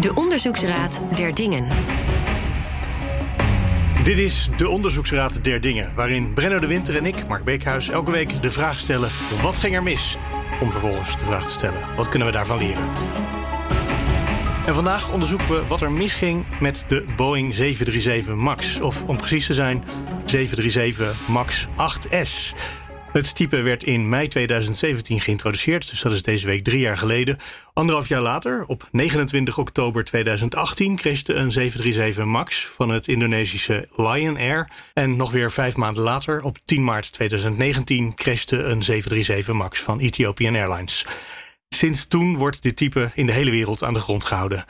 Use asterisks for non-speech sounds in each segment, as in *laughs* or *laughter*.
De Onderzoeksraad der Dingen. Dit is de Onderzoeksraad der Dingen, waarin Brenno de Winter en ik, Mark Beekhuis, elke week de vraag stellen: wat ging er mis? Om vervolgens de vraag te stellen: wat kunnen we daarvan leren? En vandaag onderzoeken we wat er misging met de Boeing 737 MAX. Of om precies te zijn, 737 MAX 8S. Het type werd in mei 2017 geïntroduceerd, dus dat is deze week drie jaar geleden. Anderhalf jaar later, op 29 oktober 2018, crashte een 737 MAX van het Indonesische Lion Air. En nog weer vijf maanden later, op 10 maart 2019, crashte een 737 MAX van Ethiopian Airlines. Sinds toen wordt dit type in de hele wereld aan de grond gehouden.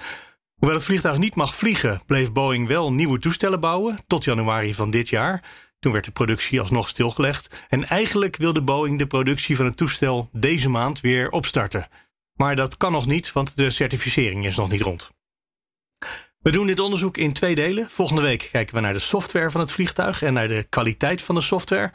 Hoewel het vliegtuig niet mag vliegen, bleef Boeing wel nieuwe toestellen bouwen tot januari van dit jaar. Toen werd de productie alsnog stilgelegd. En eigenlijk wilde Boeing de productie van het toestel deze maand weer opstarten. Maar dat kan nog niet, want de certificering is nog niet rond. We doen dit onderzoek in twee delen. Volgende week kijken we naar de software van het vliegtuig en naar de kwaliteit van de software.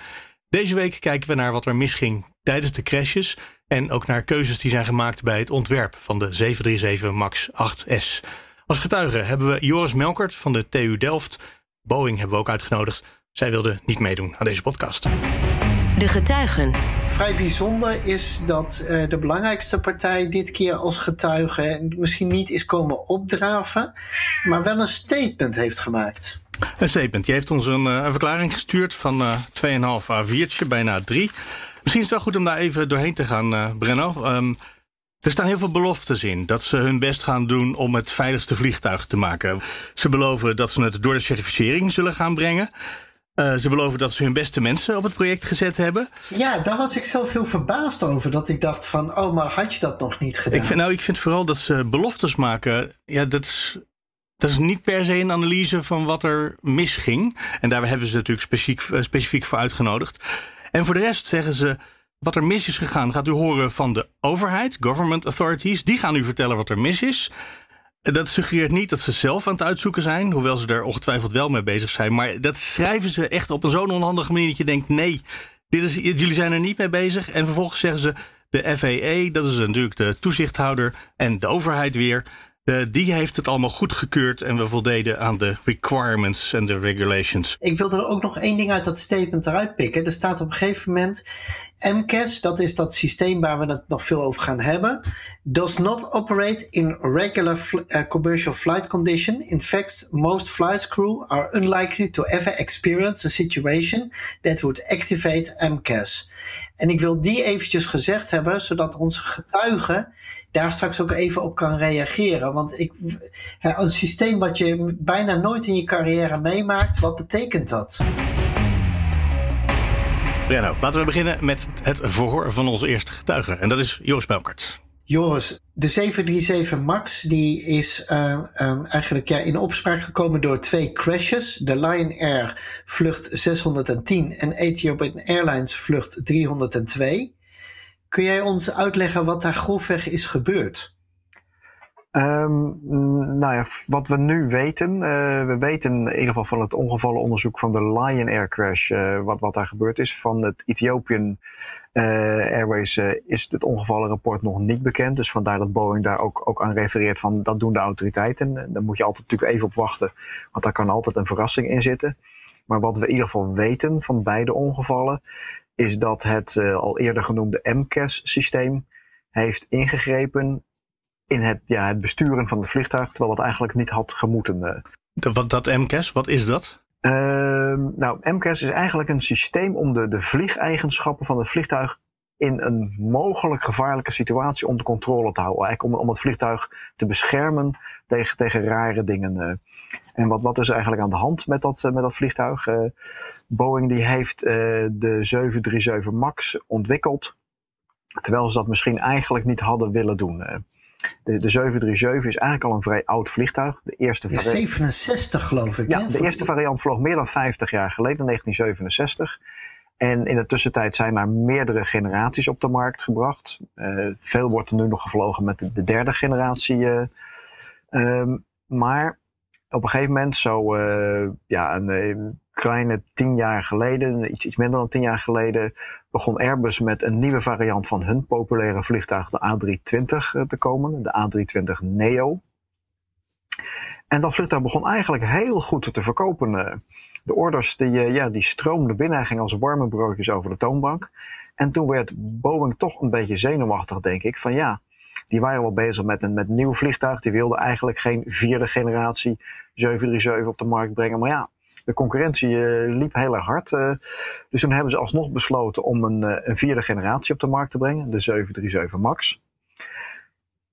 Deze week kijken we naar wat er misging tijdens de crashes en ook naar keuzes die zijn gemaakt bij het ontwerp van de 737 MAX 8S. Als getuige hebben we Joris Melkert van de TU Delft. Boeing hebben we ook uitgenodigd. Zij wilde niet meedoen aan deze podcast. De getuigen. Vrij bijzonder is dat uh, de belangrijkste partij dit keer als getuige misschien niet is komen opdraven, maar wel een statement heeft gemaakt. Een statement. Die heeft ons een, uh, een verklaring gestuurd van uh, 2,5 A4'tje, bijna 3. Misschien is het wel goed om daar even doorheen te gaan, uh, Brenno. Um, er staan heel veel beloftes in dat ze hun best gaan doen om het veiligste vliegtuig te maken. Ze beloven dat ze het door de certificering zullen gaan brengen. Uh, ze beloven dat ze hun beste mensen op het project gezet hebben. Ja, daar was ik zelf heel verbaasd over. Dat ik dacht van, oh, maar had je dat nog niet gedaan? Ik vind, nou, ik vind vooral dat ze beloftes maken. Ja, dat is, dat is niet per se een analyse van wat er misging. En daar hebben ze natuurlijk specifiek, specifiek voor uitgenodigd. En voor de rest zeggen ze. Wat er mis is gegaan, gaat u horen van de overheid, government authorities. Die gaan u vertellen wat er mis is. Dat suggereert niet dat ze zelf aan het uitzoeken zijn, hoewel ze er ongetwijfeld wel mee bezig zijn. Maar dat schrijven ze echt op een zo'n onhandige manier dat je denkt: nee, dit is, jullie zijn er niet mee bezig. En vervolgens zeggen ze: de FAA, dat is natuurlijk de toezichthouder, en de overheid weer. Uh, die heeft het allemaal goedgekeurd en we voldeden aan de requirements en de regulations. Ik wilde er ook nog één ding uit dat statement eruit pikken. Er staat op een gegeven moment: MCAS, dat is dat systeem waar we het nog veel over gaan hebben, does not operate in regular uh, commercial flight condition. In fact, most flight crew are unlikely to ever experience a situation that would activate MCAS. En ik wil die eventjes gezegd hebben, zodat onze getuige daar straks ook even op kan reageren. Want ik, een systeem wat je bijna nooit in je carrière meemaakt, wat betekent dat? Brenno, laten we beginnen met het verhoor van onze eerste getuige. En dat is Joris Melkert. Joris, de 737 MAX die is uh, um, eigenlijk ja, in opspraak gekomen door twee crashes. De Lion Air vlucht 610 en Ethiopian Airlines vlucht 302. Kun jij ons uitleggen wat daar grofweg is gebeurd? Um, nou ja, wat we nu weten, uh, we weten in ieder geval van het ongevallenonderzoek van de Lion Air crash, uh, wat, wat daar gebeurd is. Van het Ethiopian uh, Airways is het ongevallenrapport nog niet bekend. Dus vandaar dat Boeing daar ook, ook aan refereert van dat doen de autoriteiten. Daar moet je altijd natuurlijk even op wachten, want daar kan altijd een verrassing in zitten. Maar wat we in ieder geval weten van beide ongevallen, is dat het al eerder genoemde MCAS-systeem heeft ingegrepen in het, ja, het besturen van het vliegtuig, terwijl het eigenlijk niet had gemoeten. De, wat, dat MCAS, wat is dat? Uh, nou, MCAS is eigenlijk een systeem om de, de vliegeigenschappen van het vliegtuig in een mogelijk gevaarlijke situatie onder controle te houden. Eigenlijk om, om het vliegtuig te beschermen tegen, tegen rare dingen. Uh. En wat, wat is eigenlijk aan de hand met dat, uh, met dat vliegtuig? Uh, Boeing die heeft de 737 MAX ontwikkeld, terwijl ze dat misschien eigenlijk niet hadden willen doen. De, de 737 is eigenlijk al een vrij oud vliegtuig. De eerste 67 geloof ik. Ja, de eerste variant vloog meer dan 50 jaar geleden, 1967. En in de tussentijd zijn er meerdere generaties op de markt gebracht. Uh, veel wordt er nu nog gevlogen met de, de derde generatie. Uh, um, maar op een gegeven moment, zo uh, ja, een, kleine tien jaar geleden, iets, iets minder dan tien jaar geleden, begon Airbus met een nieuwe variant van hun populaire vliegtuig, de A320, te komen, de A320 Neo. En dat vliegtuig begon eigenlijk heel goed te verkopen. De orders die, ja, die stroomden binnen, hij ging als warme broodjes over de toonbank. En toen werd Boeing toch een beetje zenuwachtig, denk ik, van ja, die waren wel bezig met een, met nieuw vliegtuig. Die wilden eigenlijk geen vierde generatie 737 op de markt brengen. Maar ja, de concurrentie uh, liep heel erg hard. Uh, dus toen hebben ze alsnog besloten om een, uh, een, vierde generatie op de markt te brengen, de 737 MAX.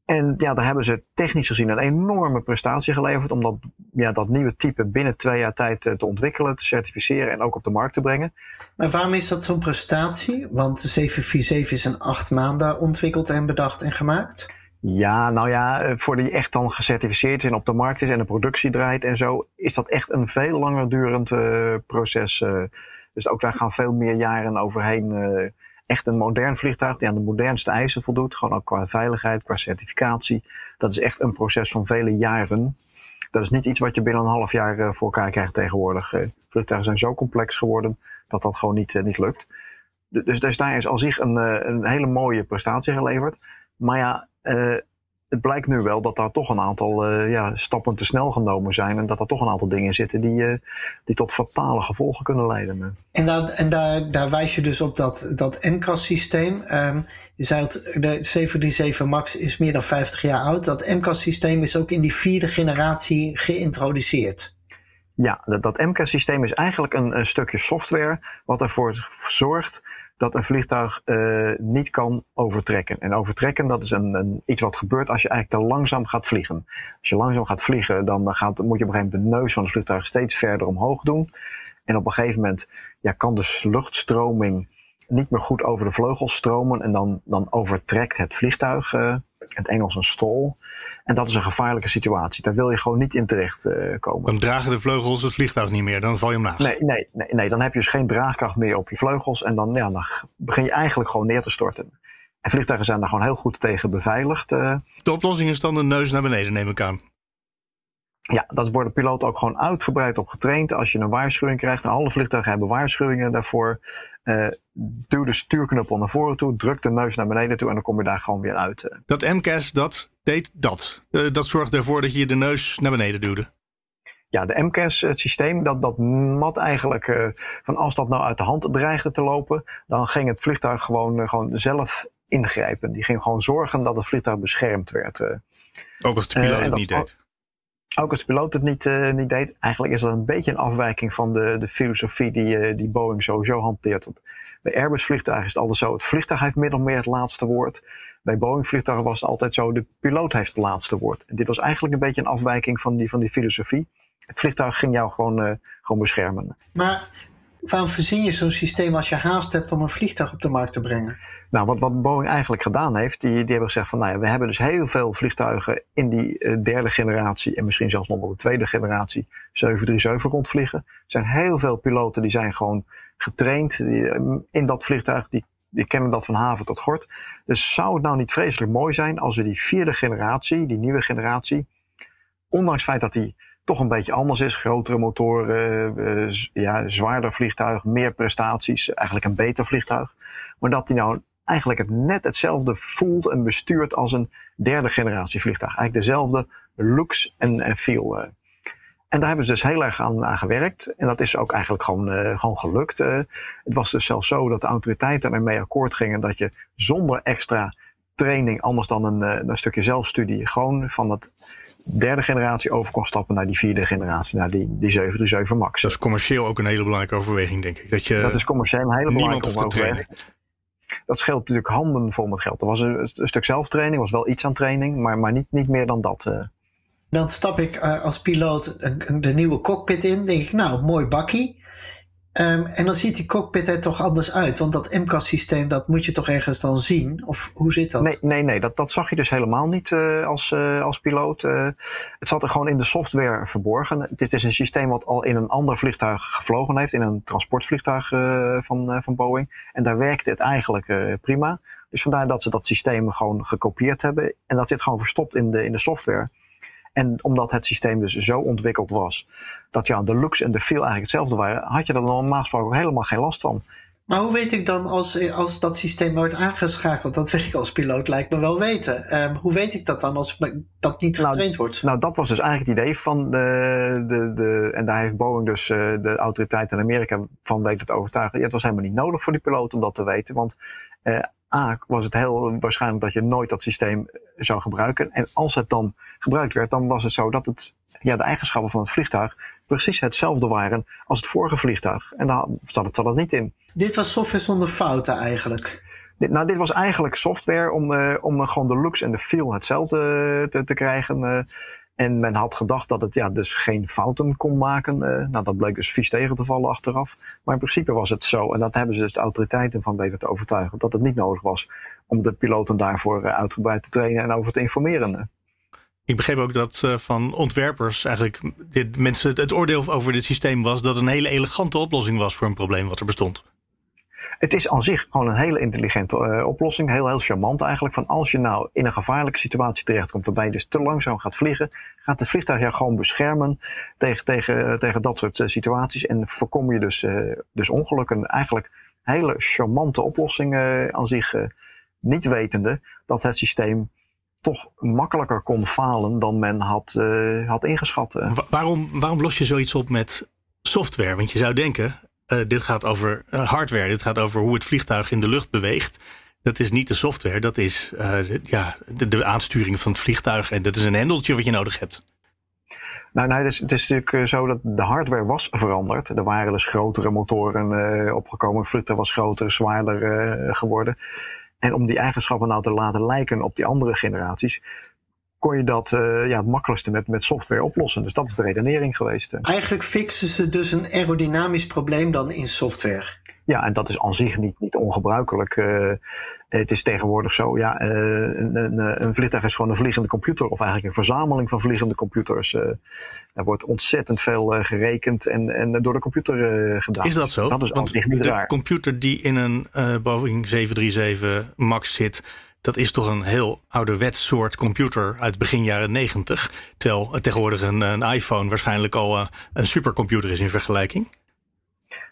En ja, daar hebben ze technisch gezien een enorme prestatie geleverd om dat, ja, dat nieuwe type binnen twee jaar tijd te ontwikkelen, te certificeren en ook op de markt te brengen. Maar waarom is dat zo'n prestatie? Want de 747 is in acht maanden ontwikkeld en bedacht en gemaakt. Ja, nou ja, voor die echt dan gecertificeerd is en op de markt is en de productie draait en zo, is dat echt een veel langer durend uh, proces. Uh, dus ook daar gaan veel meer jaren overheen. Echt een modern vliegtuig die aan de modernste eisen voldoet, gewoon ook qua veiligheid, qua certificatie. Dat is echt een proces van vele jaren. Dat is niet iets wat je binnen een half jaar voor elkaar krijgt tegenwoordig. vliegtuigen zijn zo complex geworden dat dat gewoon niet, niet lukt. Dus, dus daar is al zich een, een hele mooie prestatie geleverd. Maar ja, het blijkt nu wel dat daar toch een aantal uh, ja, stappen te snel genomen zijn. En dat er toch een aantal dingen zitten die, uh, die tot fatale gevolgen kunnen leiden. En, dan, en daar, daar wijs je dus op dat, dat MCAS-systeem. Um, je zei het, de 737 MAX is meer dan 50 jaar oud. Dat MCAS-systeem is ook in die vierde generatie geïntroduceerd. Ja, dat, dat MCAS-systeem is eigenlijk een, een stukje software wat ervoor zorgt dat een vliegtuig uh, niet kan overtrekken. En overtrekken, dat is een, een, iets wat gebeurt als je eigenlijk te langzaam gaat vliegen. Als je langzaam gaat vliegen, dan gaat, moet je op een gegeven moment de neus van het vliegtuig steeds verder omhoog doen. En op een gegeven moment ja, kan dus luchtstroming niet meer goed over de vleugels stromen. En dan, dan overtrekt het vliegtuig, uh, het Engels een stol. En dat is een gevaarlijke situatie. Daar wil je gewoon niet in terecht uh, komen. Dan dragen de vleugels het vliegtuig niet meer, dan val je hem naast. Nee, nee, nee, nee, dan heb je dus geen draagkracht meer op je vleugels. En dan, ja, dan begin je eigenlijk gewoon neer te storten. En vliegtuigen zijn daar gewoon heel goed tegen beveiligd. Uh. De oplossing is dan de neus naar beneden, neem ik aan. Ja, dat worden piloten ook gewoon uitgebreid op getraind. Als je een waarschuwing krijgt, alle vliegtuigen hebben waarschuwingen daarvoor. Uh, duw de stuurknuppel naar voren toe, druk de neus naar beneden toe en dan kom je daar gewoon weer uit. Dat MCAS, dat deed dat. Uh, dat zorgde ervoor dat je de neus naar beneden duwde. Ja, de MCAS, het systeem, dat, dat mat eigenlijk uh, van als dat nou uit de hand dreigde te lopen, dan ging het vliegtuig gewoon, gewoon zelf ingrijpen. Die ging gewoon zorgen dat het vliegtuig beschermd werd. Ook als de piloot het niet deed. Ook als de piloot het niet, uh, niet deed. Eigenlijk is dat een beetje een afwijking van de, de filosofie die, uh, die Boeing sowieso hanteert. Bij Airbus vliegtuigen is het altijd zo, het vliegtuig heeft min of meer het laatste woord. Bij Boeing vliegtuigen was het altijd zo, de piloot heeft het laatste woord. En dit was eigenlijk een beetje een afwijking van die, van die filosofie. Het vliegtuig ging jou gewoon, uh, gewoon beschermen. Maar waarom verzin je zo'n systeem als je haast hebt om een vliegtuig op de markt te brengen? Nou, wat, wat Boeing eigenlijk gedaan heeft, die, die hebben gezegd van, nou ja, we hebben dus heel veel vliegtuigen in die uh, derde generatie en misschien zelfs nog wel de tweede generatie 737 rondvliegen. Er zijn heel veel piloten die zijn gewoon getraind die, in dat vliegtuig, die, die kennen dat van haven tot gort. Dus zou het nou niet vreselijk mooi zijn als we die vierde generatie, die nieuwe generatie, ondanks het feit dat die toch een beetje anders is. Grotere motoren, uh, ja, zwaarder vliegtuig, meer prestaties, eigenlijk een beter vliegtuig. Maar dat die nou eigenlijk het net hetzelfde voelt en bestuurt als een derde generatie vliegtuig. Eigenlijk dezelfde looks en, en feel. Uh. En daar hebben ze dus heel erg aan, aan gewerkt. En dat is ook eigenlijk gewoon, uh, gewoon gelukt. Uh, het was dus zelfs zo dat de autoriteiten ermee akkoord gingen dat je zonder extra training, anders dan een, een stukje zelfstudie, gewoon van dat derde generatie over kon stappen naar die vierde generatie, naar die, die 737 MAX. Dat is commercieel ook een hele belangrijke overweging, denk ik. Dat, je dat is commercieel een hele belangrijke overweging. Dat scheelt natuurlijk handen vol met geld. Er was een, stuk zelftraining, was wel iets aan training, maar, maar niet, niet meer dan dat. Uh. Dan stap ik uh, als piloot de nieuwe cockpit in, denk ik, nou, mooi bakkie. Um, en dan ziet die cockpit er toch anders uit. Want dat MCAS-systeem, dat moet je toch ergens dan zien? Of hoe zit dat? Nee, nee, nee dat, dat zag je dus helemaal niet uh, als, uh, als piloot. Uh, het zat er gewoon in de software verborgen. Dit is een systeem wat al in een ander vliegtuig gevlogen heeft. In een transportvliegtuig van, van Boeing. En daar werkte het eigenlijk prima. Dus vandaar dat ze dat systeem gewoon gekopieerd hebben. En dat zit gewoon verstopt in de, in de software. En omdat het systeem dus zo ontwikkeld was dat ja, de looks en de feel eigenlijk hetzelfde waren, had je er normaal gesproken helemaal geen last van. Maar hoe weet ik dan als, als dat systeem wordt aangeschakeld? Dat wil ik als piloot lijkt me wel weten. Ehm, hoe weet ik dat dan als dat niet nou, getraind wordt? Nou, dat was dus eigenlijk het idee van de. de, de en daar heeft Boeing dus uh, de autoriteiten in Amerika van weten te overtuigen. Ja, het was helemaal niet nodig voor die piloot om dat te weten. Want uh, A, was het heel waarschijnlijk dat je nooit dat systeem zou gebruiken. En als het dan gebruikt werd, dan was het zo dat het, ja, de eigenschappen van het vliegtuig precies hetzelfde waren als het vorige vliegtuig. En daar zat het, zat het niet in. Dit was software zonder fouten eigenlijk? Dit, nou, dit was eigenlijk software om, uh, om gewoon de looks en de feel hetzelfde te, te krijgen. Uh, en men had gedacht dat het ja, dus geen fouten kon maken. Uh, nou, dat bleek dus vies tegen te vallen achteraf. Maar in principe was het zo, en dat hebben ze dus de autoriteiten van weten te overtuigen, dat het niet nodig was om de piloten daarvoor uitgebreid te trainen en over te informeren. Ik begreep ook dat uh, van ontwerpers eigenlijk dit, mensen, het oordeel over dit systeem was dat het een hele elegante oplossing was voor een probleem wat er bestond. Het is aan zich gewoon een hele intelligente uh, oplossing. Heel, heel charmant eigenlijk. Van als je nou in een gevaarlijke situatie terechtkomt waarbij je dus te langzaam gaat vliegen, gaat het vliegtuig je gewoon beschermen tegen, tegen, tegen dat soort uh, situaties. En voorkom je dus, dus ongelukken. Eigenlijk hele charmante oplossing aan zich. niet wetende dat het systeem toch makkelijker kon falen dan men had, uh, had ingeschat. waarom, waarom los je zoiets op met software? Want je zou denken, uh, dit gaat over uh, hardware, dit gaat over hoe het vliegtuig in de lucht beweegt. Dat is niet de software, dat is ja, de, aansturing van het vliegtuig en dat is een hendeltje wat je nodig hebt. Nou, nee, het is, het is natuurlijk zo dat de hardware was veranderd. Er waren dus grotere motoren opgekomen, het was groter, zwaarder geworden. En om die eigenschappen nou te laten lijken op die andere generaties, kon je dat uh, ja, het makkelijkste met, met software oplossen. Dus dat is de redenering geweest. Eigenlijk fixen ze dus een aerodynamisch probleem dan in software. Ja, en dat is aan zich niet, niet ongebruikelijk. Uh, het is tegenwoordig zo, ja, uh, een, een, een, vliegtuig is gewoon een vliegende computer, of eigenlijk een verzameling van vliegende computers. Uh, er wordt ontzettend veel gerekend en, en door de computer gedaan. Is dat zo? Dat is Want zich niet de raar. computer die in een Boeing 737 MAX zit, dat is toch een heel ouderwets soort computer uit begin jaren 90. Terwijl tegenwoordig een, een iPhone waarschijnlijk al een supercomputer is in vergelijking.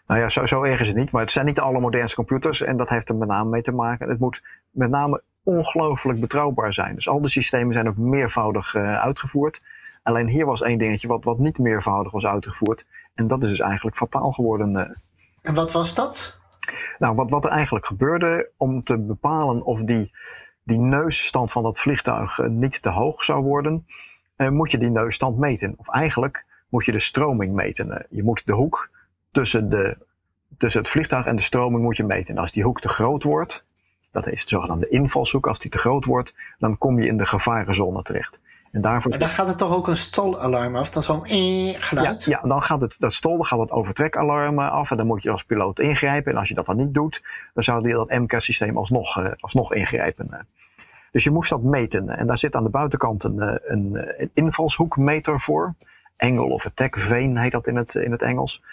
Nou ja, zo, zo erg is het niet. Maar het zijn niet de allermodernste computers. En dat heeft er met name mee te maken. Het moet met name ongelooflijk betrouwbaar zijn. Dus al die systemen zijn ook meervoudig uh, uitgevoerd. Alleen hier was één dingetje wat, wat niet meervoudig was uitgevoerd. En dat is dus eigenlijk fataal geworden. Uh. En wat was dat? Nou, wat, wat er eigenlijk gebeurde om te bepalen of die, die neusstand van dat vliegtuig uh, niet te hoog zou worden, moet je die neusstand meten. Of eigenlijk moet je de stroming meten. je moet de hoek tussen, de, tussen het vliegtuig en de stroming moet je meten. En als die hoek te groot wordt, dat is de zogenaamde invalshoek, als die te groot wordt, dan kom je in de gevarenzone terecht. En daarvoor... Maar dan gaat het toch ook een stolalarm af, dan zo'n geluid? Ja, ja, dan gaat het, dat stol, dan gaat het overtrekalarm af en dan moet je als piloot ingrijpen. En als je dat dan niet doet, dan zou die, dat MK-systeem alsnog, uh, alsnog ingrijpen. Dus je moest dat meten. En daar zit aan de buitenkant een, een, een invalshoekmeter voor. Angle of attack vane heet dat in het, in het Engels.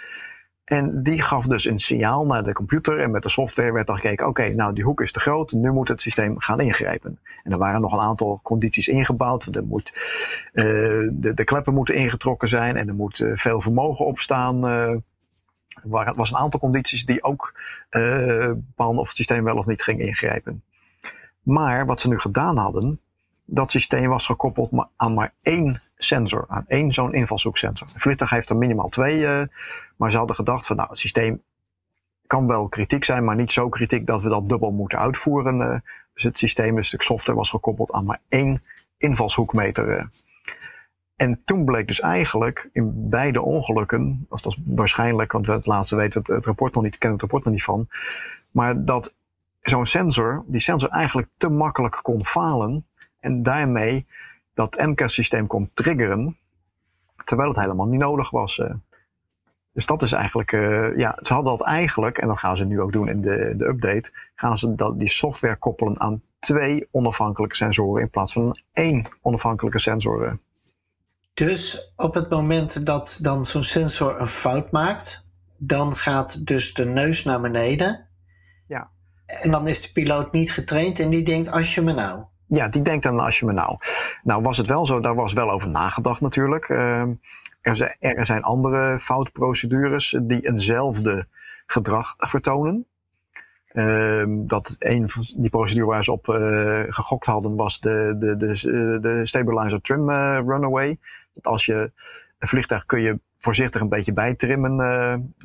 En die gaf dus een signaal naar de computer en met de software werd dan gekeken, oké, nou die hoek is te groot, nu moet het systeem gaan ingrijpen. En er waren nog een aantal condities ingebouwd. Moet, uh, de, de kleppen moeten ingetrokken zijn en er moet uh, veel vermogen opstaan. Uh, er was een aantal condities die ook bepaalden of het systeem wel of niet ging ingrijpen. Maar wat ze nu gedaan hadden, dat systeem was gekoppeld aan maar één sensor, aan één zo'n invalshoeksensor. Vliegtuig heeft er minimaal twee, maar ze hadden gedacht van nou, het systeem kan wel kritiek zijn, maar niet zo kritiek dat we dat dubbel moeten uitvoeren. Uh, dus het systeem, een stuk software, was gekoppeld aan maar één invalshoekmeter. Uh. En toen bleek dus eigenlijk in beide ongelukken, of dat is waarschijnlijk, want we het laatste weten het, het rapport nog niet, kennen het rapport nog niet van, maar dat zo'n sensor, die sensor eigenlijk te makkelijk kon falen en daarmee dat MCAS-systeem kon triggeren, terwijl het helemaal niet nodig was. Dus dat is eigenlijk, uh, ja, ze hadden dat eigenlijk, en dat gaan ze nu ook doen in de, de update, gaan ze dat, die software koppelen aan twee onafhankelijke sensoren in plaats van één onafhankelijke sensor. Uh. Dus op het moment dat dan zo'n sensor een fout maakt, dan gaat dus de neus naar beneden. Ja. En dan is de piloot niet getraind en die denkt, als je me nou. Ja, die denkt dan als je me nou. Nou was het wel zo, daar was wel over nagedacht natuurlijk. Uh, er, zijn, er zijn andere foutprocedures die eenzelfde gedrag vertonen. Ehm, dat een van die procedure waar ze op gegokt hadden was de, de, de, de stabilizer trim runaway. Dat als je een vliegtuig kun je voorzichtig een beetje bijtrimmen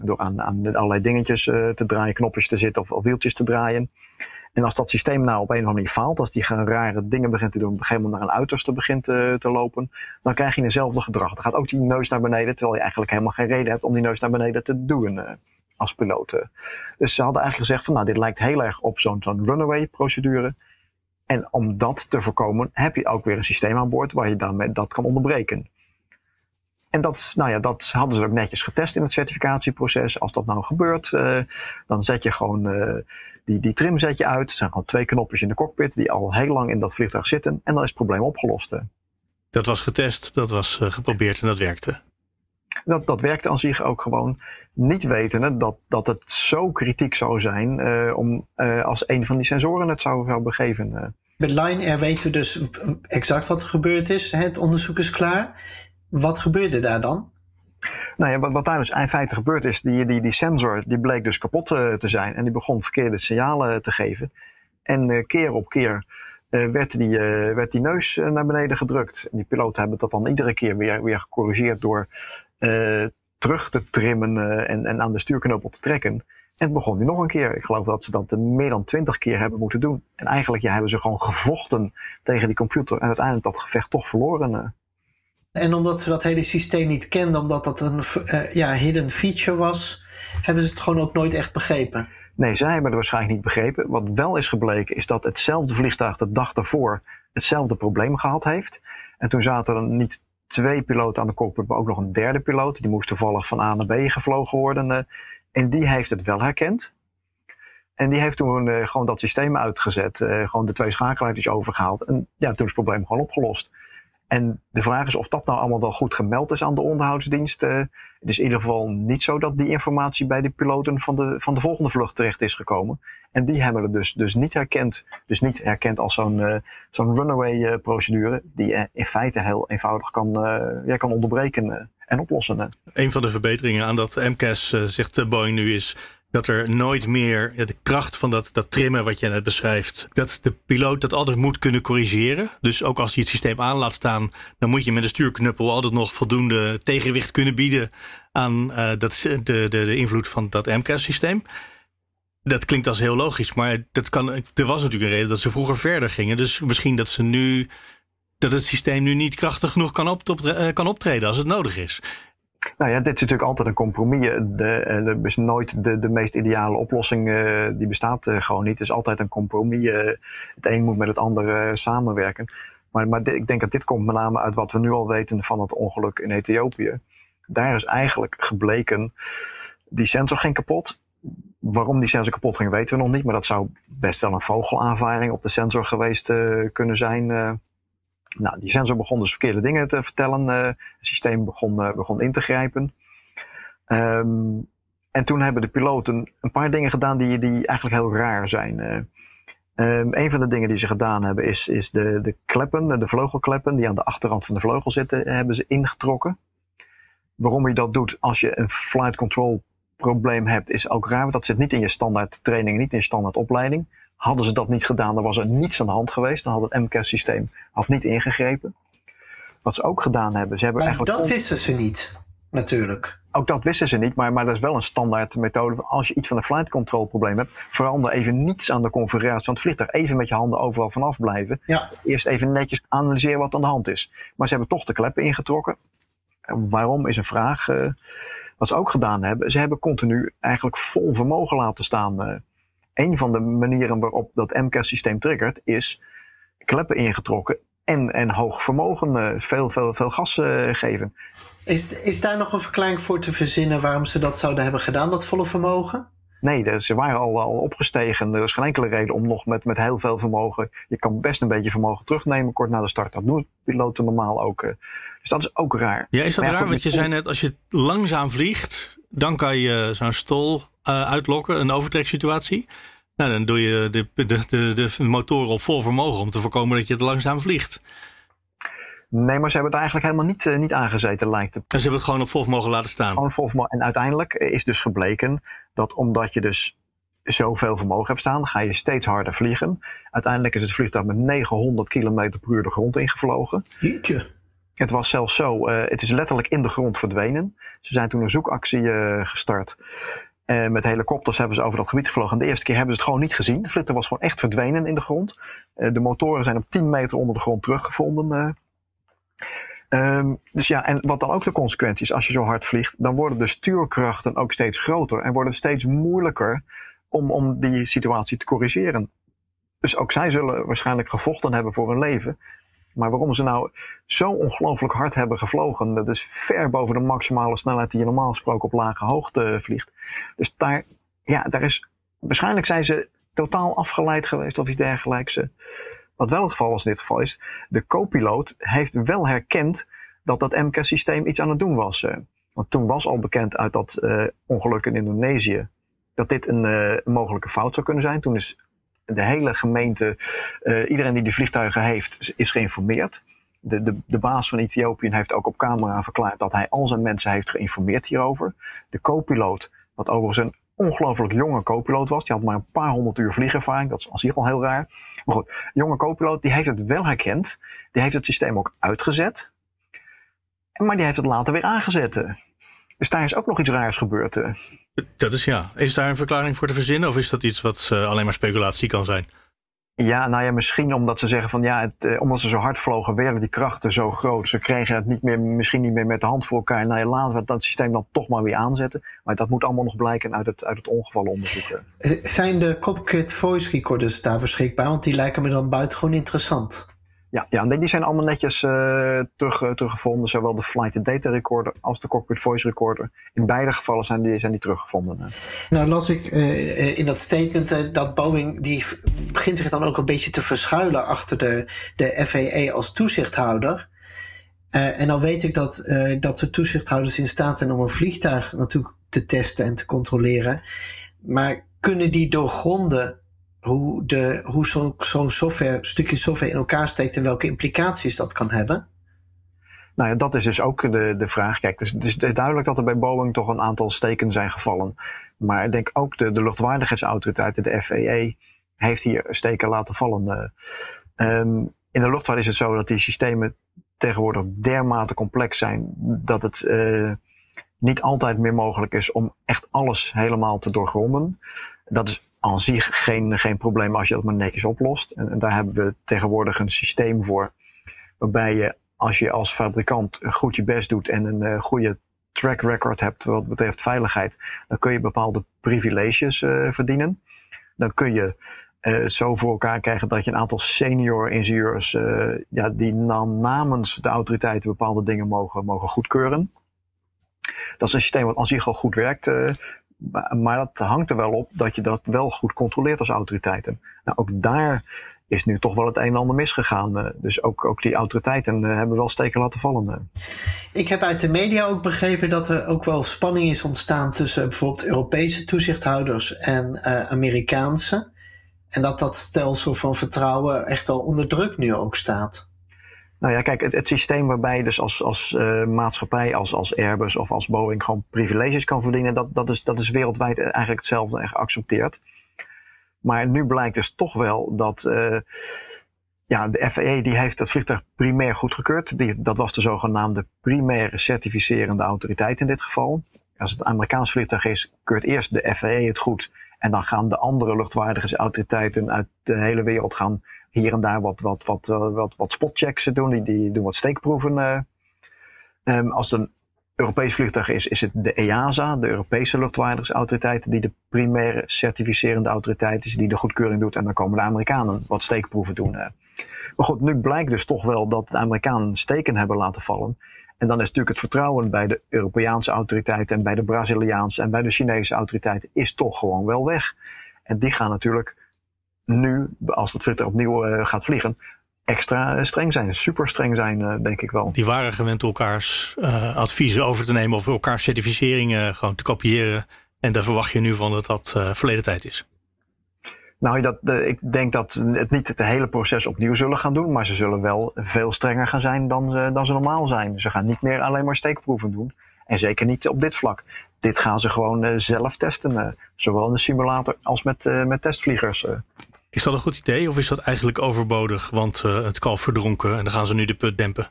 door aan, aan allerlei dingetjes te draaien, knopjes te zitten of, of wieltjes te draaien. En als dat systeem nou op een of andere manier faalt, als die gaan rare dingen begint te doen, op een gegeven moment naar een uiterste begint te, te lopen, dan krijg je eenzelfde gedrag. Dan gaat ook die neus naar beneden, terwijl je eigenlijk helemaal geen reden hebt om die neus naar beneden te doen uh, als piloot. Uh. Dus ze hadden eigenlijk gezegd van nou, dit lijkt heel erg op zo'n zo'n runaway procedure. En om dat te voorkomen, heb je ook weer een systeem aan boord waar je daarmee dat kan onderbreken. En dat, nou ja, dat hadden ze ook netjes getest in het certificatieproces. Als dat nou gebeurt, dan zet je gewoon die, die trim zet je uit. Er zijn gewoon twee knopjes in de cockpit die al heel lang in dat vliegtuig zitten. En dan is het probleem opgelost. Dat was getest, dat was uh, geprobeerd en dat werkte. Dat, dat werkte aan zich ook gewoon. Niet wetende dat, dat het zo kritiek zou zijn uh, om, uh, als een van die sensoren het zou, zou begeven. Bij Line Air weten we dus exact wat er gebeurd is. Het onderzoek is klaar. Wat gebeurde daar dan? Nou ja, wat, wat daar dus in feite gebeurd is, die, die, die sensor die bleek dus kapot uh, te zijn en die begon verkeerde signalen te geven. En uh, keer op keer werd, die, werd die neus naar beneden gedrukt. En die piloten hebben dat dan iedere keer weer, weer gecorrigeerd door terug te trimmen en, en aan de stuurknop te trekken. En het begon nu nog een keer. Ik geloof dat ze dat meer dan twintig keer hebben moeten doen. En eigenlijk ja, hebben ze gewoon gevochten tegen die computer en uiteindelijk dat gevecht toch verloren. En omdat ze dat hele systeem niet kenden, omdat dat een uh, ja, hidden feature was, hebben ze het gewoon ook nooit echt begrepen. Nee, zij hebben het waarschijnlijk niet begrepen. Wat wel is gebleken, is dat hetzelfde vliegtuig de dag daarvoor hetzelfde probleem gehad heeft. En toen zaten er niet twee piloten aan de cockpit, maar ook nog een derde piloot. Die moest toevallig van A naar B gevlogen worden. Eh, en die heeft het wel herkend. En die heeft toen uh, gewoon dat systeem uitgezet. Gewoon de twee schakelaartjes overgehaald. En ja, toen is het probleem gewoon opgelost. En de vraag is of dat nou allemaal wel goed gemeld is aan de onderhoudsdienst. Uh, het is in ieder geval niet zo dat die informatie bij de piloten van de, van de volgende vlucht terecht is gekomen. En die hebben het dus, dus niet herkend. Dus niet herkend als zo'n uh, zo'n runaway uh, procedure. Die in feite heel eenvoudig kan, ja, kan onderbreken en oplossen. Een van de verbeteringen aan dat MCAS, zegt Boeing nu, is dat er nooit meer de kracht van dat, dat trimmen wat je net beschrijft, dat de piloot dat altijd moet kunnen corrigeren. Dus ook als hij het systeem aan laat staan, dan moet je met de stuurknuppel altijd nog voldoende tegenwicht kunnen bieden aan uh, dat, de, de, de invloed van dat MCAS-systeem. Dat klinkt als heel logisch, maar dat kan, er was natuurlijk een reden dat ze vroeger verder gingen. Dus misschien dat ze nu dat het systeem nu niet krachtig genoeg kan, eh, kan optreden als het nodig is. Nou ja, dit is natuurlijk altijd een compromis. De, er is nooit de, de meest ideale oplossing, uh, die bestaat gewoon niet. Het is altijd een compromis. Het een moet met het andere samenwerken. Maar, maar ik denk dat dit komt met name uit wat we nu al weten van het ongeluk in Ethiopië. Daar is eigenlijk gebleken, die sensor ging kapot. Waarom die sensor kapot ging weten we nog niet, maar dat zou best wel een vogelaanvaring op de sensor geweest kunnen zijn. Nou, die sensor begon dus verkeerde dingen te vertellen. Uh, het systeem begon, uh, begon in te grijpen. Um, en toen hebben de piloten een paar dingen gedaan die, die eigenlijk heel raar zijn. Um, een van de dingen die ze gedaan hebben is, is de, de kleppen, de vleugelkleppen die aan de achterrand van de vleugel zitten, hebben ze ingetrokken. Waarom je dat doet als je een flight control probleem hebt, is ook raar. Want dat zit niet in je standaard training, niet in je standaard opleiding. Hadden ze dat niet gedaan, dan was er niets aan de hand geweest. Dan had het MCAS-systeem niet ingegrepen. Wat ze ook gedaan hebben, ze hebben maar eigenlijk... dat wisten ze niet, natuurlijk. Ook dat wisten ze niet, maar, maar dat is wel een standaard methode. Als je iets van een flight control probleem hebt, verander even niets aan de configuratie van het vliegtuig. Even met je handen overal vanaf blijven. Ja. Eerst even netjes analyseren wat aan de hand is. Maar ze hebben toch de kleppen ingetrokken. Waarom is een vraag. Uh, wat ze ook gedaan hebben, ze hebben continu eigenlijk vol vermogen laten staan. Uh, een van de manieren waarop dat MCAS-systeem triggert, is kleppen ingetrokken en, en hoog vermogen, uh, veel, veel, veel gas uh, geven. Is, is daar nog een verklaring voor te verzinnen waarom ze dat zouden hebben gedaan, dat volle vermogen? Nee, ze waren al, al opgestegen. Er is geen enkele reden om nog met, met heel veel vermogen. Je kan best een beetje vermogen terugnemen kort na de start. Dat doen piloten normaal ook. Uh, dus dat is ook raar. Ja, is dat raar? Want je zei net, als je langzaam vliegt, dan kan je zo'n stol uh, uitlokken, een overtreksituatie. Nou, dan doe je de, de, de, de motoren op vol vermogen om te voorkomen dat je te langzaam vliegt. Nee, maar ze hebben het eigenlijk helemaal niet, uh, niet aangezeten, lijkt het. En ze hebben het gewoon op vol vermogen laten staan. Gewoon vol vermogen. En uiteindelijk is dus gebleken dat omdat je dus zoveel vermogen hebt staan, ga je steeds harder vliegen. Uiteindelijk is het vliegtuig met 900 km per uur de grond ingevlogen. Jeetje. Het was zelfs zo, uh, het is letterlijk in de grond verdwenen. Ze zijn toen een zoekactie uh, gestart. Uh, met helikopters hebben ze over dat gebied gevlogen. En de eerste keer hebben ze het gewoon niet gezien. De vliegtuig was gewoon echt verdwenen in de grond. de motoren zijn op 10 meter onder de grond teruggevonden. Um, dus ja, en wat dan ook de consequentie is als je zo hard vliegt, dan worden de stuurkrachten ook steeds groter en wordt het steeds moeilijker om, om die situatie te corrigeren. Dus ook zij zullen waarschijnlijk gevochten hebben voor hun leven. Maar waarom ze nou zo ongelooflijk hard hebben gevlogen, dat is ver boven de maximale snelheid die je normaal gesproken op lage hoogte vliegt. Dus daar, ja, daar is, waarschijnlijk zijn ze totaal afgeleid geweest of iets dergelijks. Wat wel het geval was in dit geval is, de co-piloot heeft wel herkend dat dat MCAS-systeem iets aan het doen was. Want toen was al bekend uit dat uh, ongeluk in Indonesië dat dit een, mogelijke fout zou kunnen zijn. Toen is de hele gemeente, uh, iedereen die die vliegtuigen heeft, is geïnformeerd. De, de, de baas van Ethiopië heeft ook op camera verklaard dat hij al zijn mensen heeft geïnformeerd hierover. De co-piloot, wat overigens een ongelooflijk jonge co-piloot was, die had maar een paar honderd uur vliegervaring, dat is als zich al heel raar. Maar goed, jonge co-piloot, die heeft het wel herkend. Die heeft het systeem ook uitgezet. Maar die heeft het later weer aangezet. Dus daar is ook nog iets raars gebeurd. Dat is ja. Is daar een verklaring voor te verzinnen of is dat iets wat uh, alleen maar speculatie kan zijn? Ja, nou ja, misschien omdat ze zeggen van ja, het, eh, omdat ze zo hard vlogen, werden die krachten zo groot. Ze kregen het niet meer, misschien niet meer met de hand voor elkaar. Nou ja, laten we dat systeem dan toch maar weer aanzetten. Maar dat moet allemaal nog blijken uit het, uit het ongevallenonderzoek. Zijn de cockpit voice recorders daar beschikbaar? Want die lijken me dan buitengewoon interessant. Ja, ja, die zijn allemaal netjes uh, terug, uh, teruggevonden. Zowel de flight data recorder als de cockpit voice recorder. In beide gevallen zijn die, zijn die teruggevonden. Nou las ik in dat statement dat Boeing... die begint zich dan ook een beetje te verschuilen achter de, de FAA als toezichthouder. en dan weet ik dat, dat de toezichthouders in staat zijn om een vliegtuig natuurlijk te testen en te controleren. Maar kunnen die doorgronden hoe, de, hoe zo'n zo software, stukje software in elkaar steekt en welke implicaties dat kan hebben? Nou ja, dat is dus ook de, de vraag. Kijk, dus, dus het is duidelijk dat er bij Boeing toch een aantal steken zijn gevallen. Maar ik denk ook de, de luchtwaardigheidsautoriteiten, de FAA, heeft hier steken laten vallen. Um, in de luchtvaart is het zo dat die systemen tegenwoordig dermate complex zijn dat het uh, niet altijd meer mogelijk is om echt alles helemaal te doorgronden. Dat is aan zich geen, geen probleem als je dat maar netjes oplost. En, daar hebben we tegenwoordig een systeem voor. Waarbij je, als je als fabrikant goed je best doet en een uh, goede track record hebt wat betreft veiligheid, dan kun je bepaalde privileges uh, verdienen. Dan kun je uh, zo voor elkaar krijgen dat je een aantal senior ingenieurs, ja, die namens de autoriteiten bepaalde dingen mogen, mogen goedkeuren. Dat is een systeem wat aan zich al goed werkt maar dat hangt er wel op dat je dat wel goed controleert als autoriteiten. Nou, ook daar is nu toch wel het een en ander misgegaan. Eh, dus ook, ook die autoriteiten eh, hebben wel steken laten vallen. Eh. Ik heb uit de media ook begrepen dat er ook wel spanning is ontstaan tussen bijvoorbeeld Europese toezichthouders en Amerikaanse. En dat dat stelsel van vertrouwen echt al onder druk nu ook staat. Nou ja, kijk, het, systeem waarbij je dus als, als uh, maatschappij, als, als Airbus of als Boeing gewoon privileges kan verdienen, dat, dat, is, dat is wereldwijd eigenlijk hetzelfde en geaccepteerd. Maar nu blijkt dus toch wel dat uh, ja, de FAA die heeft het vliegtuig primair goedgekeurd. Die, dat was de zogenaamde primaire certificerende autoriteit in dit geval. Als het Amerikaans vliegtuig is, keurt eerst de FAA het goed. En dan gaan de andere luchtwaardigheidsautoriteiten uit de hele wereld gaan hier en daar wat, wat, wat, eh, wat, wat spotchecks doen. Die, die doen wat steekproeven. Um, als het een Europees vliegtuig is, is het de EASA, de Europese luchtvaardigheidsautoriteit, die de primaire certificerende autoriteit is, die de goedkeuring doet. En dan komen de Amerikanen wat steekproeven doen. Maar goed, nu blijkt dus toch wel dat de Amerikanen steken hebben laten vallen. En dan is natuurlijk het vertrouwen bij de Europese autoriteiten en bij de Braziliaanse en bij de Chinese autoriteiten is toch gewoon wel weg. En die gaan natuurlijk nu, als het vliegtuig opnieuw uh, gaat vliegen, extra eh, streng zijn. Super streng zijn, uh, denk ik wel. Die waren gewend elkaars uh, adviezen over te nemen of elkaars certificeringen gewoon te kopiëren. En daar verwacht je nu van dat dat verleden tijd is. Nou, dat, ik denk dat het niet het hele proces opnieuw zullen gaan doen, maar ze zullen wel veel strenger gaan zijn dan, dan ze normaal zijn. Ze gaan niet meer alleen maar steekproeven doen. En zeker niet op dit vlak. dit gaan ze gewoon zelf testen. zowel in de simulator als met, met testvliegers. Is dat een goed idee of is dat eigenlijk overbodig? Want het kalf verdronken en dan gaan ze nu de put dempen.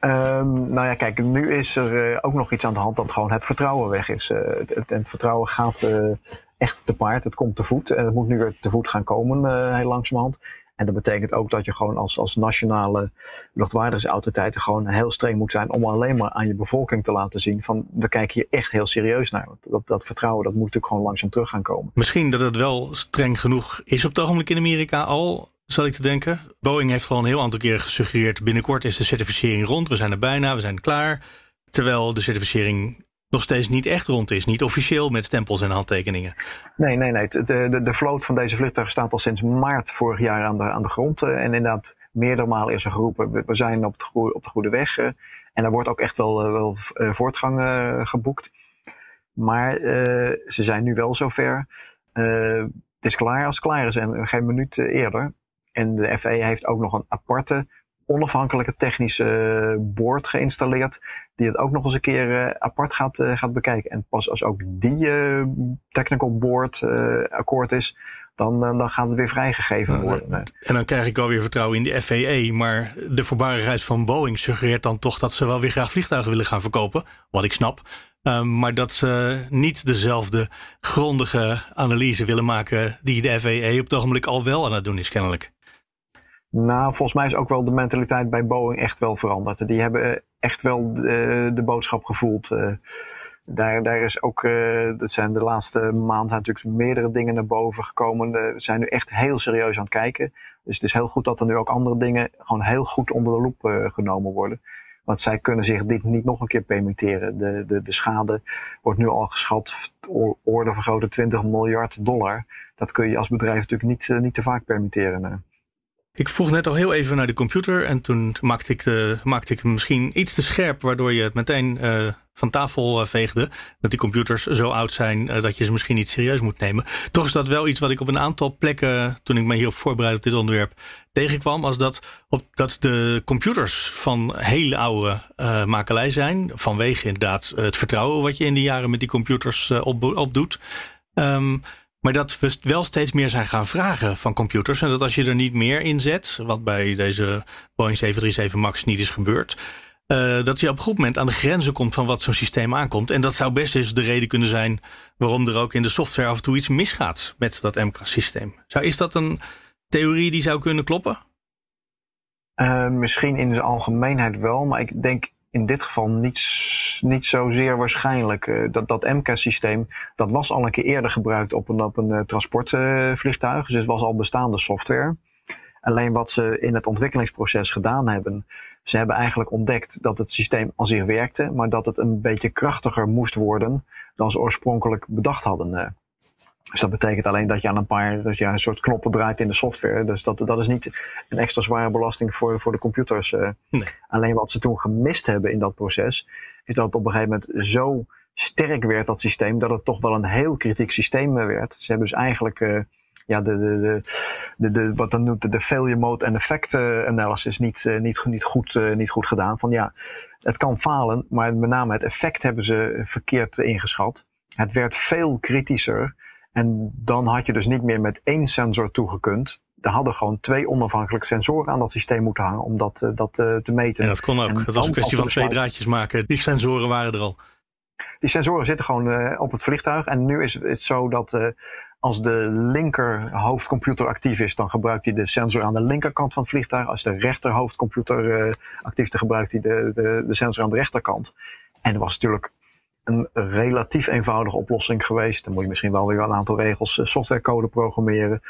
Um, nou ja, kijk, nu is er ook nog iets aan de hand dat gewoon het vertrouwen weg is. het, het, vertrouwen gaat echt te paard, het komt te voet en het moet nu weer te voet gaan komen, heel langzamerhand. En dat betekent ook dat je gewoon als, als nationale luchtwaardigheidsautoriteiten gewoon heel streng moet zijn om alleen maar aan je bevolking te laten zien van we kijken hier echt heel serieus naar. Dat, dat vertrouwen dat moet natuurlijk gewoon langzaam terug gaan komen. Misschien dat het wel streng genoeg is op het ogenblik in Amerika al, zal ik te denken. Boeing heeft al een heel aantal keren gesuggereerd binnenkort is de certificering rond, we zijn er bijna, we zijn klaar. Terwijl de certificering nog steeds niet echt rond is. Niet officieel met stempels en handtekeningen. Nee, nee, nee. De, de, de vloot van deze vliegtuigen staat al sinds maart vorig jaar aan de, aan de grond. Eh, en inderdaad, meerdere malen is er geroepen, we, zijn op de, goede, op de goede weg. Eh. En er wordt ook echt wel, eh, wel voortgang geboekt. Maar ze zijn nu wel zover. het is klaar als het klaar is en geen minuut eerder. En de FAA heeft ook nog een aparte onafhankelijke technische board geïnstalleerd. Die het ook nog eens een keer uh, apart gaat, uh, gaat bekijken. En pas als ook die technical board akkoord is, dan, dan gaat het weer vrijgegeven worden. En dan krijg ik alweer vertrouwen in de FAA. Maar de voorbarigheid van Boeing suggereert dan toch dat ze wel weer graag vliegtuigen willen gaan verkopen. Wat ik snap. Um, maar dat ze niet dezelfde grondige analyse willen maken die de FAA op het ogenblik al wel aan het doen is, kennelijk. Nou, volgens mij is ook wel de mentaliteit bij Boeing echt wel veranderd. Die hebben echt wel de, de boodschap gevoeld. Uh, daar, daar is ook, dat zijn de laatste maanden natuurlijk meerdere dingen naar boven gekomen. we zijn nu echt heel serieus aan het kijken. Dus het is heel goed dat er nu ook andere dingen gewoon heel goed onder de loep genomen worden. Want zij kunnen zich dit niet nog een keer permitteren. De, de, de schade wordt nu al geschat, orde vergroten 20 miljard dollar. Dat kun je als bedrijf natuurlijk niet, niet te vaak permitteren. Ik vroeg net al heel even naar de computer en toen maakte ik, de, maakte ik misschien iets te scherp, waardoor je het meteen uh, van tafel uh, veegde. Dat die computers zo oud zijn uh, dat je ze misschien niet serieus moet nemen. Toch is dat wel iets wat ik op een aantal plekken, toen ik me hierop voorbereidde op dit onderwerp, tegenkwam. Als dat, op, dat de computers van hele oude makelij zijn. Vanwege inderdaad het vertrouwen wat je in die jaren met die computers op, opdoet. Um, maar dat we wel steeds meer zijn gaan vragen van computers. En dat als je er niet meer in zet, wat bij deze Boeing 737 MAX niet is gebeurd. Uh, dat je op een goed moment aan de grenzen komt van wat zo'n systeem aankomt. En dat zou best eens de reden kunnen zijn waarom er ook in de software af en toe iets misgaat met dat MCAS-systeem. Is dat een theorie die zou kunnen kloppen? Uh, misschien in de algemeenheid wel, maar ik denk in dit geval niet, niet zozeer waarschijnlijk. Uh, dat dat MCAS-systeem, dat was al een keer eerder gebruikt op een, op een uh, transportvliegtuig. dus het was al bestaande software. Alleen wat ze in het ontwikkelingsproces gedaan hebben, ze hebben eigenlijk ontdekt dat het systeem al zich werkte, maar dat het een beetje krachtiger moest worden dan ze oorspronkelijk bedacht hadden. Dus dat betekent alleen dat je aan een paar dat je een soort knoppen draait in de software. Dus dat, dat is niet een extra zware belasting voor, voor de computers. Eh. Nee. Alleen wat ze toen gemist hebben in dat proces, is dat het op een gegeven moment zo sterk werd, dat systeem, dat het toch wel een heel kritiek systeem eh, werd. Ze hebben dus eigenlijk uh, ja, de, de, de, de, de, wat dan noemt de failure mode en effect analysis niet, niet, niet, goed, niet goed gedaan. Van ja, het kan falen, maar met name het effect hebben ze verkeerd ingeschat. Het werd veel kritischer en dan had je dus niet meer met één sensor toegekund. Er hadden gewoon twee onafhankelijke sensoren aan dat systeem moeten hangen om dat, uh, dat uh, te meten. Ja, dat kon ook. Het was een kwestie van twee draadjes maken. Die sensoren waren er al. Die sensoren zitten gewoon uh, op het vliegtuig. En nu is het zo dat als de linker hoofdcomputer actief is, dan gebruikt hij de sensor aan de linkerkant van het vliegtuig. Als de rechter hoofdcomputer actief is, dan gebruikt hij de, de, de sensor aan de rechterkant. En er was natuurlijk een relatief eenvoudige oplossing geweest. Dan moet je misschien wel weer een aantal regels eh, softwarecode programmeren.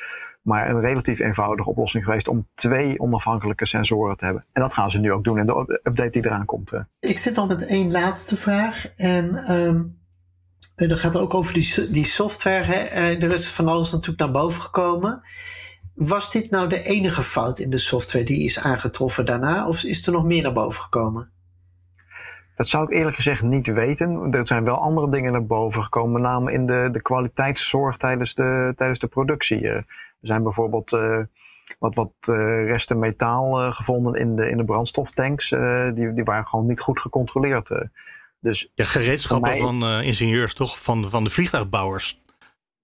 Maar een relatief eenvoudige oplossing geweest om twee onafhankelijke sensoren te hebben. En dat gaan ze nu ook doen in de update die eraan komt. Ik zit al met één laatste vraag. En um, dat gaat ook over die, die software. Hè? Eh, er is van alles natuurlijk naar boven gekomen. Was dit nou de enige fout in de software die is aangetroffen daarna? Of is er nog meer naar boven gekomen? Dat zou ik eerlijk gezegd niet weten. Er zijn wel andere dingen naar boven gekomen, met name in de, de kwaliteitszorg tijdens de, tijdens de productie. Eh, er zijn bijvoorbeeld uh, wat, wat uh, resten metaal gevonden in de, in de brandstoftanks. die, die waren gewoon niet goed gecontroleerd. Dus ja, gereedschappen mij- van eh, ingenieurs, toch? Van, van de vliegtuigbouwers.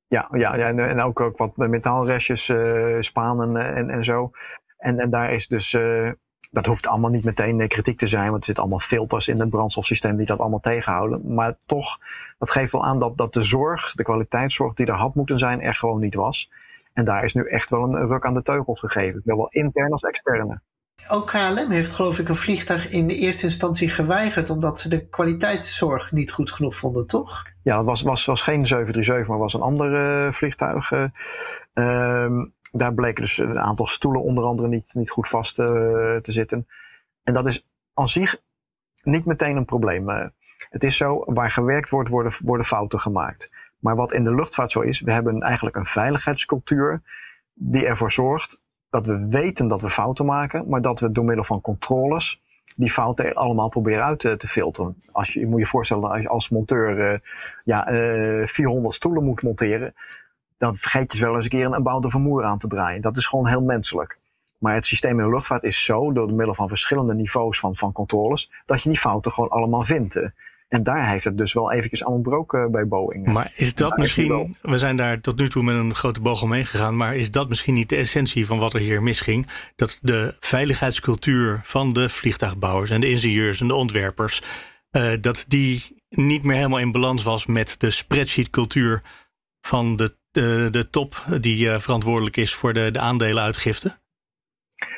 Ja, ja, ja en, ook, ook wat metaalrestjes, eh, spanen eh, en, en zo. En, en daar is dus, eh, dat hoeft allemaal niet meteen kritiek te zijn, want er zitten allemaal filters in het brandstofsysteem die dat allemaal tegenhouden. Maar toch, dat geeft wel aan dat, dat de zorg, de kwaliteitszorg die er had moeten zijn, er gewoon niet was. En daar is nu echt wel een ruk aan de teugels gegeven, zowel intern als externe. Ook KLM heeft geloof ik een vliegtuig in de eerste instantie geweigerd omdat ze de kwaliteitszorg niet goed genoeg vonden, toch? Ja, het was, was, was geen 737, maar was een ander eh, vliegtuig. eh. Ehm, daar bleken dus een aantal stoelen onder andere niet, niet goed vast eh, te zitten. En dat is aan zich niet meteen een probleem. eh. het is zo, waar gewerkt wordt, worden, worden fouten gemaakt. Maar wat in de luchtvaart zo is, we hebben eigenlijk een veiligheidscultuur die ervoor zorgt dat we weten dat we fouten maken, maar dat we door middel van controles die fouten allemaal proberen uit te, te filteren. Als je, je moet je voorstellen, als je als monteur eh, ja, eh, 400 stoelen moet monteren, dan vergeet je wel eens een keer een, een bouten vermoer aan te draaien. Dat is gewoon heel menselijk. Maar het systeem in de luchtvaart is zo, door middel van verschillende niveaus van, van controles, dat je die fouten gewoon allemaal vindt. eh. En daar heeft het dus wel eventjes aan ontbroken bij Boeing. Maar is dat is misschien, we zijn daar tot nu toe met een grote boog omheen gegaan, maar is dat misschien niet de essentie van wat er hier misging? Dat de veiligheidscultuur van de vliegtuigbouwers en de ingenieurs en de ontwerpers, eh, dat die niet meer helemaal in balans was met de spreadsheet-cultuur van de, de, de top die eh, verantwoordelijk is voor de, de aandelenuitgifte?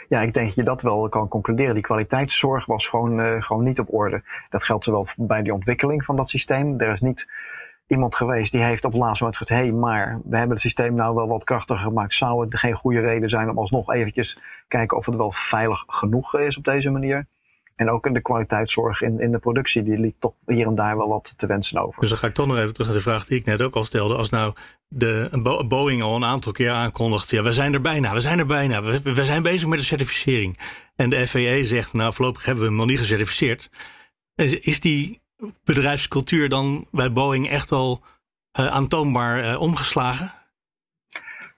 Ja, ik denk dat je dat wel kan concluderen. Die kwaliteitszorg was gewoon, eh, gewoon niet op orde. Dat geldt zowel bij die ontwikkeling van dat systeem. Er is niet iemand geweest die heeft op het laatste moment gezegd... hé, hey, maar we hebben het systeem nou wel wat krachtiger gemaakt. Zou het geen goede reden zijn om alsnog eventjes kijken of het wel veilig genoeg is op deze manier? En ook in de kwaliteitszorg in, in de productie, die liet toch hier en daar wel wat te wensen over. Dus dan ga ik toch nog even terug naar de vraag die ik net ook al stelde. Als nou de Bo- Boeing al een aantal keer aankondigt, ja, we zijn er bijna, we zijn er bijna, we, we zijn bezig met de certificering. En de FAA zegt, nou, voorlopig hebben we hem nog niet gecertificeerd. Is, die bedrijfscultuur dan bij Boeing echt al eh, aantoonbaar eh, omgeslagen?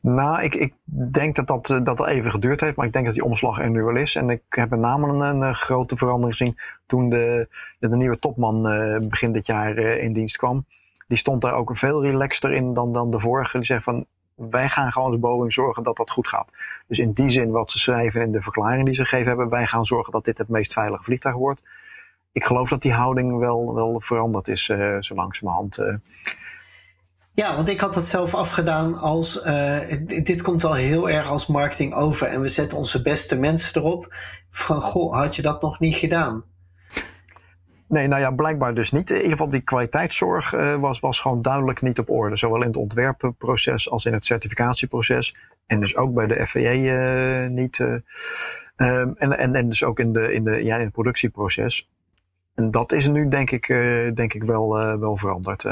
Nou, ik, ik denk dat dat, eh, dat al even geduurd heeft, maar ik denk dat die omslag er nu wel is. En ik heb met name een, een, grote verandering gezien toen de, de, nieuwe topman eh, begin dit jaar eh, in dienst kwam. Die stond daar ook veel relaxter in dan, dan de vorige. Die zegt van, wij gaan gewoon als Boeing zorgen dat dat goed gaat. Dus in die zin wat ze schrijven in de verklaring die ze gegeven hebben, wij gaan zorgen dat dit het meest veilige vliegtuig wordt. Ik geloof dat die houding wel, wel veranderd is eh, zo langzamerhand. Ja, want ik had dat zelf afgedaan als. eh, dit komt wel heel erg als marketing over. En we zetten onze beste mensen erop. Van goh, had je dat nog niet gedaan? Nee, nou ja, blijkbaar dus niet. In ieder geval die kwaliteitszorg eh, was, was gewoon duidelijk niet op orde. Zowel in het ontwerpproces als in het certificatieproces. En dus ook bij de FAA eh, niet. eh, ehm, en, en, en dus ook in, de, in, de, ja, in het productieproces. En dat is nu denk ik, denk ik wel, wel veranderd.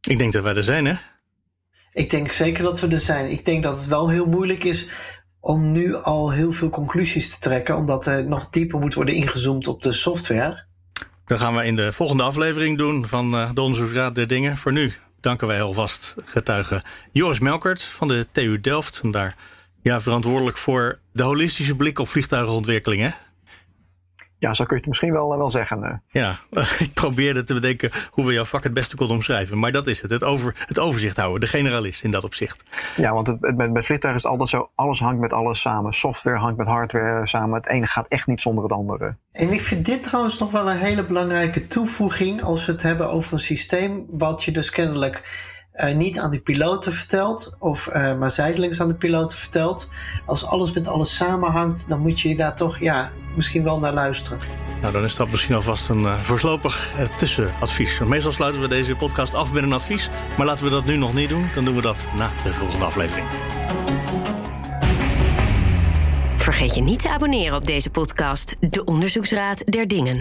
Ik denk dat wij er zijn, hè? Ik denk zeker dat we er zijn. Ik denk dat het wel heel moeilijk is om nu al heel veel conclusies te trekken. Omdat er nog dieper moet worden ingezoomd op de software. Dat gaan we in de volgende aflevering doen van eh, de Onderzoeksraad der Dingen. Voor nu danken wij alvast getuige Joris Melkert van de TU Delft. En daar ja, verantwoordelijk voor de holistische blik op vliegtuigenontwikkeling. Ja, zo kun je het misschien wel, wel zeggen. eh. Ja, *laughs* ik probeerde te bedenken hoe we jouw vak het beste konden omschrijven. Maar dat is het, het, over, het overzicht houden, de generalist in dat opzicht. Ja, want het, het- met, met vliegtuigen is het altijd zo. Alles hangt met alles samen. Software hangt met hardware samen. Het ene gaat echt niet zonder het andere. En ik vind dit trouwens nog wel een hele belangrijke toevoeging. Als we het hebben over een systeem. wat je dus kennelijk eh, niet aan de piloten vertelt. of eh, maar zijdelings aan de piloten vertelt. Als alles met alles samenhangt. dan moet je daar toch ja, misschien wel naar luisteren. Nou, dan is dat misschien alvast een eh, voorlopig tussenadvies. Meestal sluiten we deze podcast af met een advies. Maar laten we dat nu nog niet doen. Dan doen we dat na de volgende aflevering. Vergeet je niet te abonneren op deze podcast, De Onderzoeksraad der Dingen.